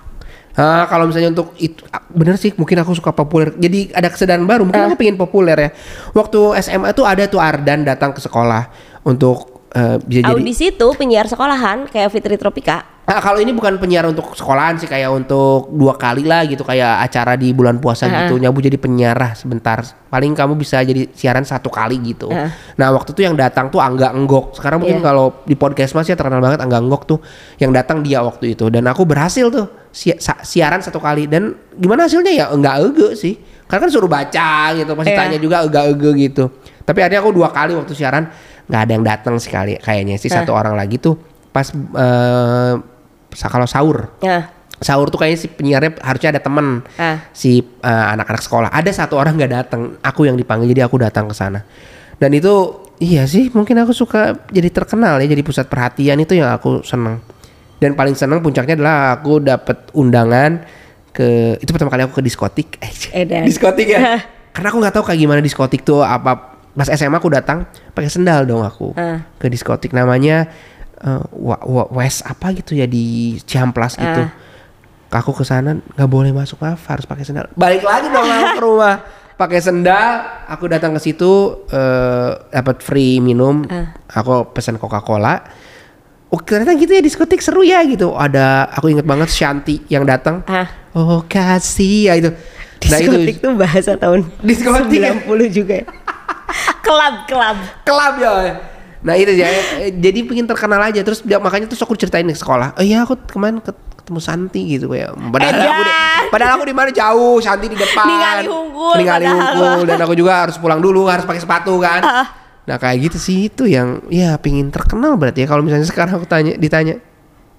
Ah, kalau misalnya untuk itu ah, bener sih mungkin aku suka populer. Jadi ada kesadaran baru, mungkin Ah. aku pengen populer ya. Waktu SMA tuh ada tuh Ardan datang ke sekolah untuk eh, bisa jadi Audisi tuh penyiar sekolahan kayak Fitri Tropika. Nah, kalau ini bukan penyiar untuk sekolahan sih kayak untuk dua kali lah gitu kayak acara di bulan puasa Heeh. gitu nyabu jadi penyiar lah sebentar paling kamu bisa jadi siaran satu kali gitu Heeh. nah waktu itu yang datang tuh Angga Enggok sekarang mungkin Iya. kalau di podcast mas ya terkenal banget Angga Enggok tuh yang datang dia waktu itu dan aku berhasil tuh si- sa- siaran satu kali. Dan gimana hasilnya? Ya enggak ege sih. Karena kan suruh baca gitu pasti Iya. tanya juga enggak ege gitu. Tapi akhirnya aku dua kali waktu siaran nggak ada yang datang sekali kayaknya sih. Satu orang lagi tuh pas eh, sa- kalau sahur. Nah, sahur tuh kayaknya si penyiarnya harusnya ada temen. Si eh, anak-anak sekolah. Ada satu orang nggak datang aku yang dipanggil jadi aku datang ke sana. Dan itu iya sih mungkin aku suka jadi terkenal ya jadi pusat perhatian. Itu yang aku seneng dan paling seneng puncaknya adalah aku dapat undangan ke itu pertama kali aku ke diskotik eh Edan. diskotik ya karena aku nggak tahu kayak gimana diskotik tuh apa pas SMA aku datang pakai sendal dong aku Ah. ke diskotik namanya eh, wa, wa, West apa gitu ya di Ciamplas gitu Ah. aku ke sana nggak boleh masuk maaf harus pakai sendal balik lagi dong aku ke rumah pakai sendal aku datang ke situ eh, dapat free minum Ah. aku pesan Coca Cola oh ternyata gitu ya diskotik seru ya gitu ada aku inget banget Shanti yang datang Ah. oh kasih ya itu nah itu diskotik tuh bahasa tahun Diskotik ya? 90 juga ya. Kelab, kelab. kelab ya nah itu ya jadi pengen terkenal aja terus dia makanya terus aku ceritain di sekolah oh iya aku kemarin ket- ketemu Santi gitu kayak padahal Edan. aku di, padahal aku di mana jauh Santi di depan Ningali unggul ningali padahal. unggul dan aku juga harus pulang dulu harus pakai sepatu kan Ah. Nah kayak gitu sih itu yang ya pingin terkenal berarti ya kalau misalnya sekarang aku tanya ditanya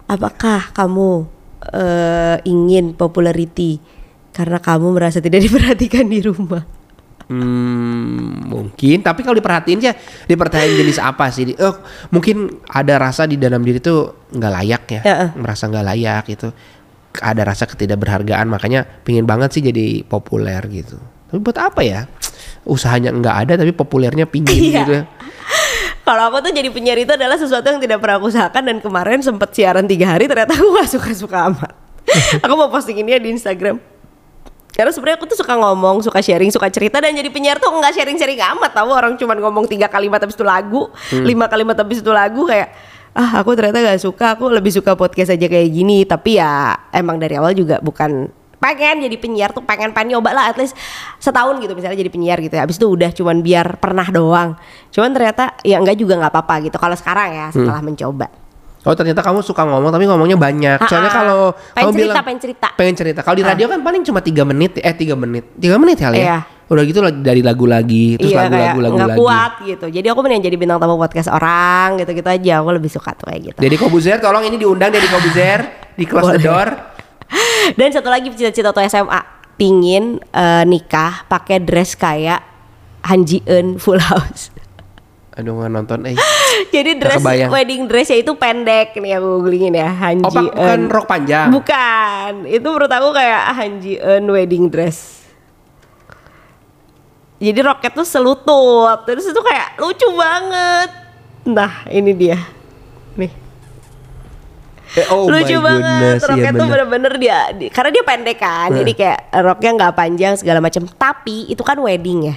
Apakah kamu eh, ingin popularity karena kamu merasa tidak diperhatikan di rumah? Hmm, mungkin. Tapi kalau diperhatiin ya, diperhatiin jenis apa sih? Oh, mungkin ada rasa di dalam diri tuh nggak layak ya, Heeh. merasa nggak layak itu. Ada rasa ketidakberhargaan, makanya pingin banget sih jadi populer gitu. Tapi buat apa ya? Usahanya nggak ada, tapi populernya pingin Iya. gitu ya. Kalau aku tuh jadi penyiar itu adalah sesuatu yang tidak pernah aku usahakan dan kemarin sempet siaran tiga hari ternyata aku gak suka-suka amat. aku mau postingin dia di Instagram. Karena sebenarnya aku tuh suka ngomong, suka sharing, suka cerita dan jadi penyiar tuh nggak sharing-sharing amat tahu orang cuman ngomong tiga kalimat habis itu lagu, lima kalimat habis itu lagu kayak ah aku ternyata gak suka, aku lebih suka podcast aja kayak gini. Tapi ya emang dari awal juga bukan pengen jadi penyiar tuh pengen pengen nyoba lah at least setahun gitu misalnya jadi penyiar gitu ya habis itu udah cuman biar pernah doang cuman ternyata ya enggak juga nggak apa-apa gitu kalau sekarang ya setelah mencoba Oh ternyata kamu suka ngomong tapi ngomongnya banyak. Soalnya kalau Pengen kamu cerita, bilang pengen cerita. pengen cerita. Kalau di radio kan paling cuma tiga menit, eh tiga menit, tiga menit kali Iya. ya. Udah gitu dari lagu lagi, terus iya lagu-lagu lagu lagi. kuat gitu jadi aku pengen jadi bintang tamu podcast orang gitu gitu aja aku lebih suka tuh kayak gitu Jadi Kobuzer tolong ini diundang dari Kobuzer di close the Boleh. door. Dan satu lagi cita-cita tuh SMA pingin eh, nikah pakai dress kayak Han Ji Eun Full House Aduh nggak nonton eh. Jadi dress wedding dressnya itu pendek nih aku googlingin ya Han Oh, Ji bukan Eun. rok panjang. Bukan, itu menurut aku kayak Han Ji Eun wedding dress. Jadi roknya tuh selutut, terus itu kayak lucu banget. Nah ini dia, nih oh lucu my banget. goodness, iya Roknya tuh bener. bener-bener dia, di- karena dia pendek kan, jadi kayak roknya nggak panjang segala macam. Tapi itu kan wedding ya.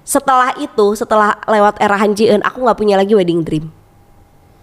Setelah itu, setelah lewat era Han Ji Eun, aku nggak punya lagi wedding dream.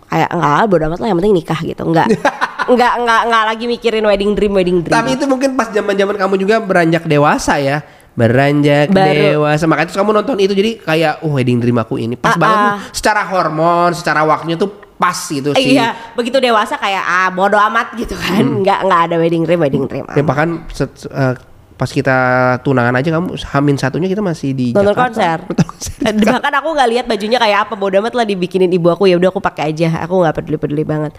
Kayak nggak, bodo amat lah yang penting nikah gitu. Nggak, nggak, nggak, nggak lagi mikirin wedding dream, wedding dream. Tapi itu mungkin pas zaman-zaman kamu juga beranjak dewasa ya. Beranjak Baru. dewasa. Makanya terus kamu nonton itu jadi kayak oh wedding dream aku ini pas Ah, banget ah. tuh. secara hormon, secara waktunya tuh pas gitu Eh, sih. Iya, begitu dewasa kayak ah bodo amat gitu kan. Nggak, nggak ada wedding dream, wedding dream. Ya, bahkan set- eh, pas kita tunangan aja kamu hamin satunya kita masih di Nonton Jakarta. konser. Konser. Bahkan aku nggak lihat bajunya kayak apa bodo amat lah dibikinin ibu aku ya udah aku pakai aja aku nggak peduli peduli banget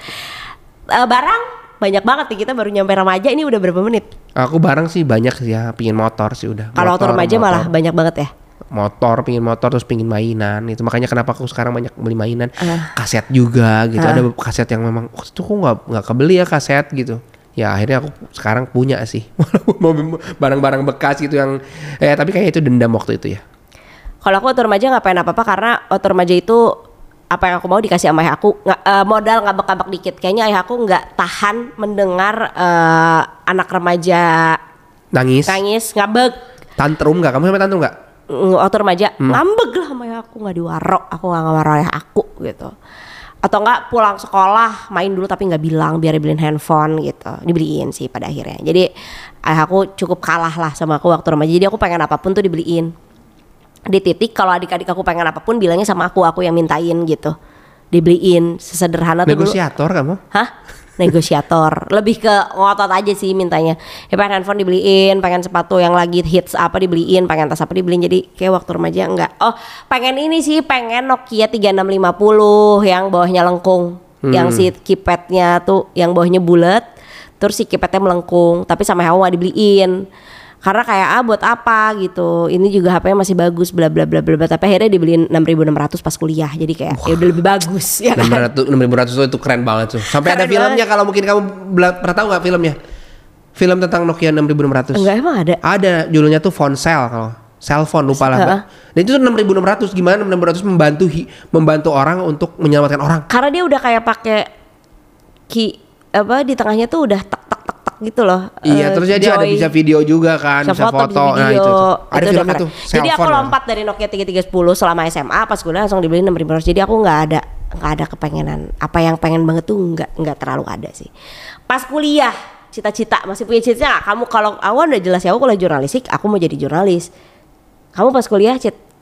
Eh, barang banyak banget nih kita baru nyampe remaja ini udah berapa menit Aku bareng sih banyak sih ya, pingin motor sih udah. kalau Motor, remaja motor. malah banyak banget ya motor, pingin motor terus pingin mainan itu makanya kenapa aku sekarang banyak beli mainan? Ah. kaset juga gitu. Ah. ada kaset yang memang waktu itu kok nggak nggak kebeli ya kaset? gitu. Ya akhirnya aku sekarang punya sih. Barang-barang bekas gitu yang eh tapi kayak itu dendam waktu itu ya. Kalau aku waktu remaja nggak pengen apa apa karena waktu remaja itu apa yang aku mau dikasih sama ayah aku. Nggak eh, modal ngabek-ngabek dikit. Kayaknya ayah aku nggak tahan mendengar eh, anak remaja nangis. nangis ngabek. Tantrum nggak? Kamu sampai tantrum nggak Waktu remaja Hmm. ngambek lah sama aku nggak diwarok aku nggak ngawarok ayah aku gitu. Atau enggak pulang sekolah main dulu tapi nggak bilang biar dibeliin handphone gitu. Dibeliin sih pada akhirnya. Jadi ayah aku cukup kalah lah sama aku waktu remaja. Jadi aku pengen apa pun tuh dibeliin. Di titik kalau adik-adik aku pengen apa pun bilangnya sama aku aku yang mintain gitu. Dibeliin sesederhana tuh dulu. Negosiator kamu? Hah? Negosiator. Lebih ke ngotot aja sih mintanya. Ya pengen handphone dibeliin, pengen sepatu yang lagi hits apa dibeliin, pengen tas apa dibeliin. Jadi kayak waktu remaja enggak. Oh, pengen ini sih, pengen Nokia 3650 yang bawahnya lengkung. Yang si keypadnya tuh yang bawahnya bulat, terus si keypadnya melengkung, tapi sama nggak dibeliin. Karena kayak ah buat apa gitu. Ini juga HP-nya masih bagus bla bla bla bla. Tapi akhirnya dibeliin 6600 pas kuliah. Jadi kayak ya udah lebih bagus ya kan. 600 6500 tuh itu keren banget tuh. Sampai ada filmnya kalau mungkin kamu pernah tahu nggak filmnya? Film tentang Nokia 6600. Enggak emang ada. Ada judulnya tuh Fonsel kalau cell phone lupa lah. Dan itu tuh 6600 gimana 6600 membantu membantu orang untuk menyelamatkan orang. karena dia udah kayak pakai ki apa di tengahnya tuh udah tak gitu loh. Iya, Eh, terus jadi ada joy. bisa video juga kan, bisa, Bisa foto, foto. bisa Nah, video. itu, tuh. Ada Itu filmnya tuh. Jadi aku lompat dari Nokia 3310 selama SMA pas kuliah langsung dibeliin 6500. Jadi aku nggak ada nggak ada kepengenan apa yang pengen banget tuh nggak nggak terlalu ada sih. Pas kuliah cita-cita masih punya cita-cita? Kamu kalau awal udah jelas ya aku kuliah jurnalistik, aku mau jadi jurnalis. Kamu pas kuliah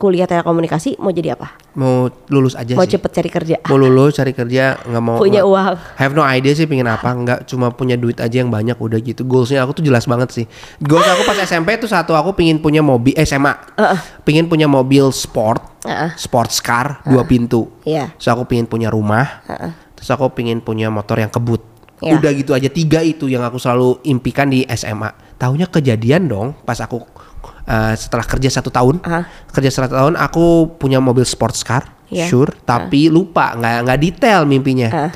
kuliah telekomunikasi mau jadi apa? Mau lulus aja Mau sih. cepet cari kerja? Mau lulus cari kerja nggak mau Punya uang. Have no idea sih pingin apa nggak cuma punya duit aja yang banyak udah gitu. Goalsnya aku tuh jelas banget sih. Goals aku pas SMP tuh satu aku pingin punya mobil eh SMA. Pingin punya mobil sport, Heeh. sports car dua pintu. Iya. Terus aku pingin punya rumah. Terus aku pingin punya motor yang kebut. Iya. Udah gitu aja tiga itu yang aku selalu impikan di SMA. Tahunya kejadian dong pas aku uh, setelah kerja satu tahun. Aha. Kerja satu tahun aku punya mobil sports car, Iya. sure. Tapi lupa nggak nggak detail mimpinya. Ah.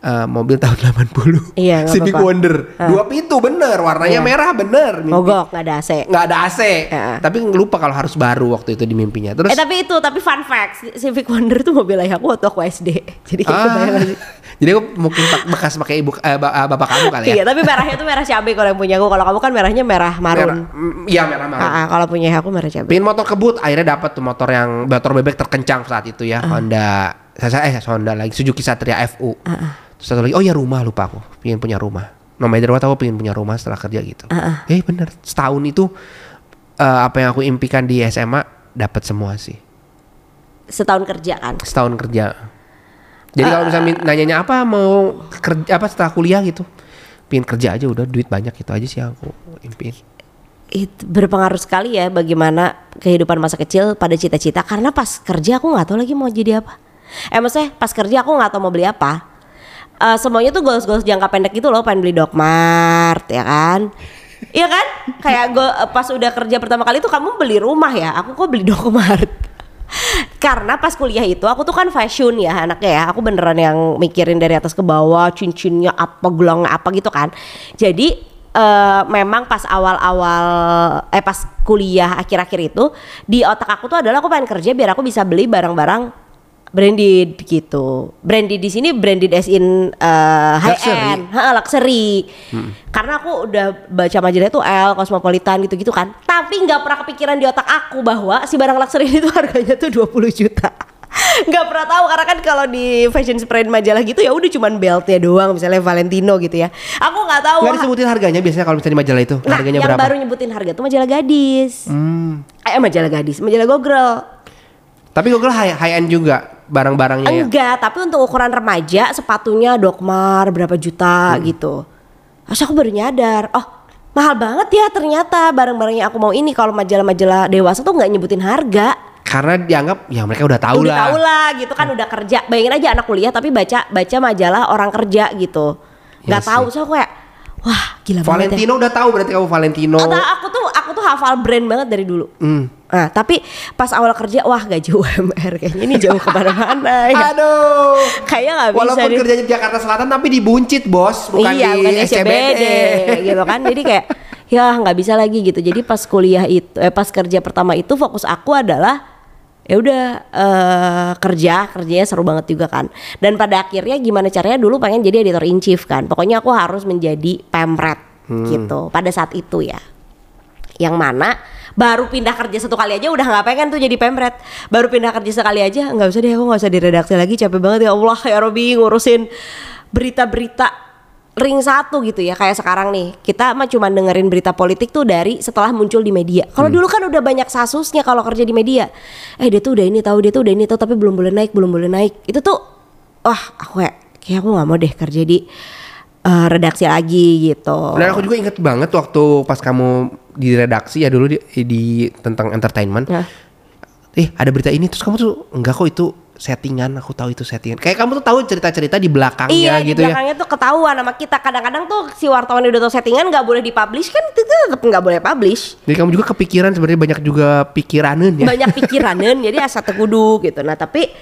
Uh, mobil tahun 80 Iya, Civic apa-apa. Wonder dua pintu bener warnanya Iya. merah bener mimpi. Mogok nggak ada AC. nggak ada AC Heeh. tapi lupa kalau harus baru waktu itu di mimpinya terus Eh tapi itu tapi fun fact Civic Wonder tuh mobil ayah aku waktu aku SD. Jadi kayak gak sih? Jadi aku mungkin bekas pakai ibu eh, eh, bapak kamu kali ya. Iya tapi merahnya tuh merah cabai kalau yang punya aku. Kalau kamu kan merahnya merah Merah, marun. mm, Iya merah marun. Ah, ah, kalau punya aku merah cabai. Pingin motor kebut, akhirnya dapat tuh motor yang motor bebek terkencang saat itu ya, Ah. Honda. Saya eh Honda lagi Suzuki Satria FU. Ah, Terus satu lagi, oh ya rumah lupa aku, pingin punya rumah. No matter what aku pingin punya rumah setelah kerja gitu. Ah, Eh bener, setahun itu eh, apa yang aku impikan di SMA dapat semua sih. Setahun kerja kan. Setahun kerja. Jadi kalau misalnya min- nanyanya apa mau kerja apa setelah kuliah gitu, pingin kerja aja udah duit banyak itu aja sih aku impiin. Itu berpengaruh sekali ya bagaimana kehidupan masa kecil pada cita-cita. Karena pas kerja aku nggak tahu lagi mau jadi apa. Eh maksudnya pas kerja aku nggak tahu mau beli apa. Eh, semuanya tuh goals-goals jangka pendek gitu loh, pengen beli Dokmart ya kan. Iya kan? Kayak gue pas udah kerja pertama kali tuh kamu beli rumah ya, aku kok beli Dokmart. Karena pas kuliah itu aku tuh kan fashion ya anaknya ya. Aku beneran yang mikirin dari atas ke bawah, cincinnya apa, gelangnya apa gitu kan. Jadi eh, memang pas awal-awal eh pas kuliah akhir-akhir itu di otak aku tuh adalah aku pengen kerja biar aku bisa beli barang-barang branded gitu. Branded di sini branded as in eh, high Luxury. end, ha, luxury. Karena aku udah baca majalah itu L, Cosmopolitan gitu-gitu kan. Tapi nggak pernah kepikiran di otak aku bahwa si barang luxury itu harganya tuh 20 juta. nggak pernah tahu karena kan kalau di fashion spread majalah gitu ya udah cuman beltnya doang misalnya Valentino gitu ya. Aku nggak tahu. Gak disebutin harganya biasanya kalau misalnya di majalah itu Nah, harganya yang berapa? baru nyebutin harga tuh majalah gadis. Hmm. Eh majalah gadis, majalah Gogrel. Tapi Google high, high end juga barang-barangnya ya. Enggak, tapi untuk ukuran remaja sepatunya Dokmar berapa juta Hmm. gitu. Terus aku baru nyadar, oh mahal banget ya ternyata barang-barang yang aku mau ini kalau majalah-majalah dewasa tuh nggak nyebutin harga. Karena dianggap ya mereka udah tahu udah lah. tahu lah gitu kan udah kerja. Bayangin aja anak kuliah tapi baca baca majalah orang kerja gitu. Nggak Iya tahu so aku kayak wah gila banget ya. Valentino udah tahu berarti kamu Valentino. Atau aku tuh aku tuh hafal brand banget dari dulu. Hmm. Nah, tapi pas awal kerja wah gaji UMR kayaknya ini jauh ke mana-mana ya. Aduh. Kayaknya nggak bisa Walaupun nih. kerjanya di Jakarta Selatan tapi di Buncit bos, bukan iya, di bukan di SCBD. SCBD gitu kan. Jadi kayak ya nggak bisa lagi gitu. Jadi pas kuliah itu eh, pas kerja pertama itu fokus aku adalah ya udah eh, kerja kerjanya seru banget juga kan dan pada akhirnya gimana caranya dulu pengen jadi editor in chief kan pokoknya aku harus menjadi pemret gitu pada saat itu ya yang mana baru pindah kerja satu kali aja udah nggak pengen tuh jadi pemret. Baru pindah kerja sekali aja nggak usah deh aku nggak usah di redaksi lagi capek banget. Ya Allah ya Robi ngurusin berita-berita ring satu gitu ya kayak sekarang nih. Kita mah cuma dengerin berita politik tuh dari setelah muncul di media. Kalau dulu kan udah banyak sasusnya kalau kerja di media. Eh dia tuh udah ini tahu dia tuh udah ini tahu tapi belum boleh naik belum boleh naik. Itu tuh wah aku kayak kayak aku nggak mau deh kerja di eh, redaksi lagi gitu Dan aku juga inget banget waktu pas kamu di redaksi ya dulu di, di tentang entertainment. Nah. Eh ada berita ini terus kamu tuh enggak kok itu settingan aku tahu itu settingan. Kayak kamu tuh tahu cerita-cerita di belakangnya Iya gitu di ya. belakangnya tuh ketahuan sama kita kadang-kadang tuh si wartawan udah tahu settingan nggak boleh dipublish kan itu tetap nggak boleh publish Jadi kamu juga kepikiran sebenarnya banyak juga pikiranan ya. banyak pikiranan jadi asa tegudu gitu nah tapi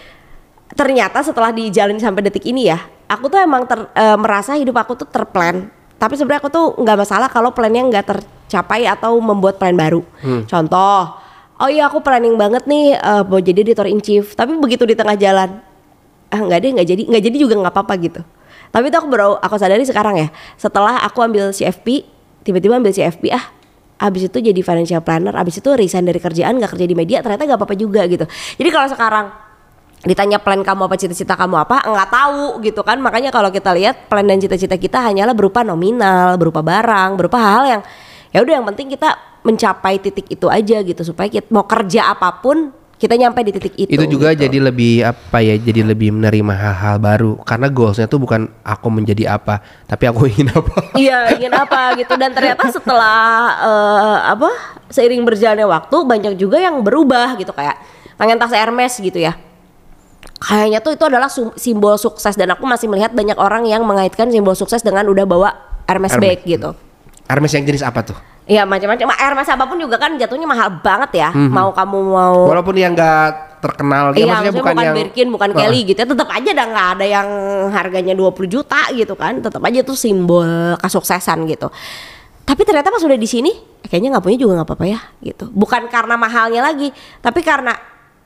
ternyata setelah dijalani sampai detik ini ya aku tuh emang ter- eh, merasa hidup aku tuh terplan. Tapi sebenarnya aku tuh nggak masalah kalau plannya nggak tercapai atau membuat plan baru. Contoh oh iya aku planning banget nih eh, mau jadi editor in chief. Tapi begitu di tengah jalan ah nggak deh nggak jadi nggak jadi juga nggak apa-apa gitu. Tapi itu aku baru aku sadari sekarang ya setelah aku ambil CFP tiba-tiba ambil CFP ah abis itu jadi financial planner abis itu resign dari kerjaan nggak kerja di media ternyata nggak apa-apa juga gitu. Jadi kalau sekarang ditanya plan kamu apa cita-cita kamu apa nggak tahu gitu kan. Makanya kalau kita lihat plan dan cita-cita kita hanyalah berupa nominal berupa barang berupa hal yang ya udah yang penting kita mencapai titik itu aja gitu. Supaya kita mau kerja apa pun kita nyampe di titik itu itu juga gitu. jadi lebih apa ya jadi lebih menerima hal-hal baru. Karena goalsnya tuh bukan aku menjadi apa tapi aku ingin apa. Iya ingin apa gitu. Dan ternyata setelah eh, apa seiring berjalannya waktu banyak juga yang berubah gitu. Kayak pengen tas Hermes gitu ya kayaknya tuh itu adalah simbol sukses dan aku masih melihat banyak orang yang mengaitkan simbol sukses dengan udah bawa Hermes, Hermes. bag gitu Hermes yang jenis apa tuh Iya macam-macam Ma- Hermes apa pun juga kan jatuhnya mahal banget ya mau kamu mau walaupun yang enggak terkenal ya Iya, maksudnya maksudnya bukan, bukan yang Birkin, bukan Wah. Kelly gitu ya. Tetap aja dah nggak ada yang harganya 20 juta gitu kan. Tetap aja tuh simbol kesuksesan gitu. Tapi ternyata pas udah di sini, eh, kayaknya nggak punya juga nggak apa-apa ya gitu. Bukan karena mahalnya lagi, tapi karena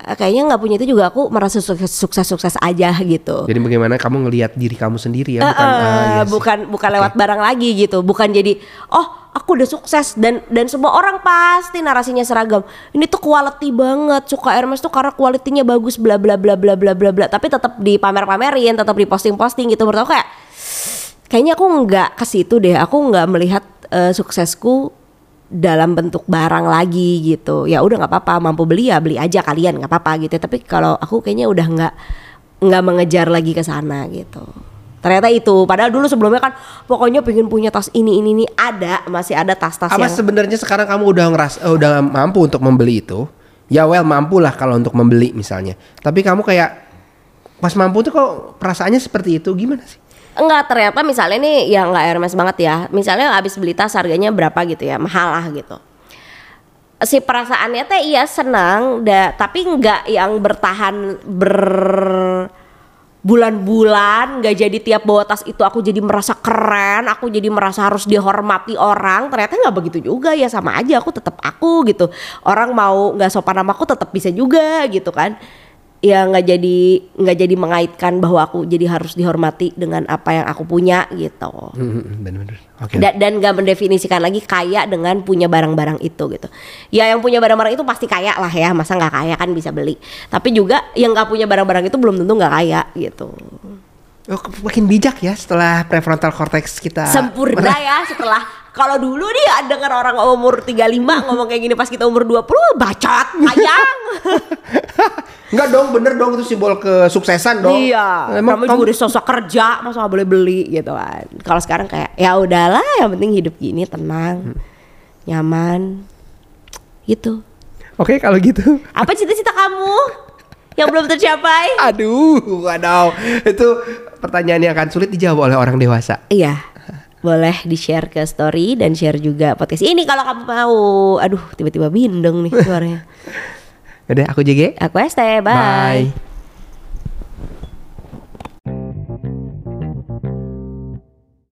kayaknya nggak punya itu juga aku merasa sukses-sukses aja gitu. jadi bagaimana kamu ngelihat diri kamu sendiri ya? Eh, bukan eh, ah, iya sih. bukan bukan lewat barang lagi gitu. Bukan jadi oh aku udah sukses. Dan dan semua orang pasti narasinya seragam. Ini tuh quality banget suka Hermes tuh karena kualitinya bagus bla bla bla bla bla bla bla. Tapi tetap dipamer-pamerin tetap diposting-posting gitu. Menurut aku kayak kayaknya aku nggak ke situ deh. Aku nggak melihat eh, suksesku dalam bentuk barang lagi gitu. Ya udah nggak apa-apa mampu beli ya beli aja kalian nggak apa-apa gitu. Tapi kalau aku kayaknya udah nggak nggak mengejar lagi ke sana gitu. Ternyata itu. Padahal dulu sebelumnya kan pokoknya pengen punya tas ini ini ini. Ada masih ada tas-tas apa yang sebenarnya sekarang kamu udah ngeras eh, udah mampu untuk membeli itu? Ya well mampu lah kalau untuk membeli misalnya. Tapi kamu kayak pas mampu tuh kok perasaannya seperti itu? Gimana sih Enggak ternyata misalnya nih yang nggak Hermes banget ya. Misalnya habis beli tas harganya berapa gitu ya Mahal lah gitu. Si perasaannya teh iya senang da, Tapi nggak yang bertahan ber bulan-bulan nggak jadi tiap bawa tas itu aku jadi merasa keren aku jadi merasa harus dihormati orang ternyata nggak begitu juga. Ya sama aja aku tetap aku gitu. Orang mau nggak sopan sama aku tetap bisa juga gitu kan ya nggak jadi nggak jadi mengaitkan bahwa aku jadi harus dihormati dengan apa yang aku punya gitu. Hmm, bener-bener oke. Da- dan nggak mendefinisikan lagi kaya dengan punya barang-barang itu gitu. Ya yang punya barang-barang itu pasti kaya lah ya masa nggak kaya kan bisa beli. Tapi juga yang nggak punya barang-barang itu belum tentu nggak kaya gitu. Oh, makin bijak ya setelah prefrontal cortex kita sempurna ya setelah kalau dulu nih dengar orang umur 35 ngomong kayak gini pas kita umur 20 bacot ayang Enggak dong, bener dong itu simbol kesuksesan dong. Iya, Emang kamu juga udah sosok kerja, masa nggak boleh beli gitu kan. Kalau sekarang kayak ya udahlah, yang penting hidup gini tenang, nyaman, gitu. Oke kalau gitu. Apa cita-cita kamu yang belum tercapai? Aduh, waduh. Itu pertanyaan yang akan sulit dijawab oleh orang dewasa. Iya, boleh di share ke story dan share juga podcast ini kalau kamu mau. Aduh, tiba-tiba bindeng nih suaranya. Udah, aku JG. Aku Este, bye. Bye.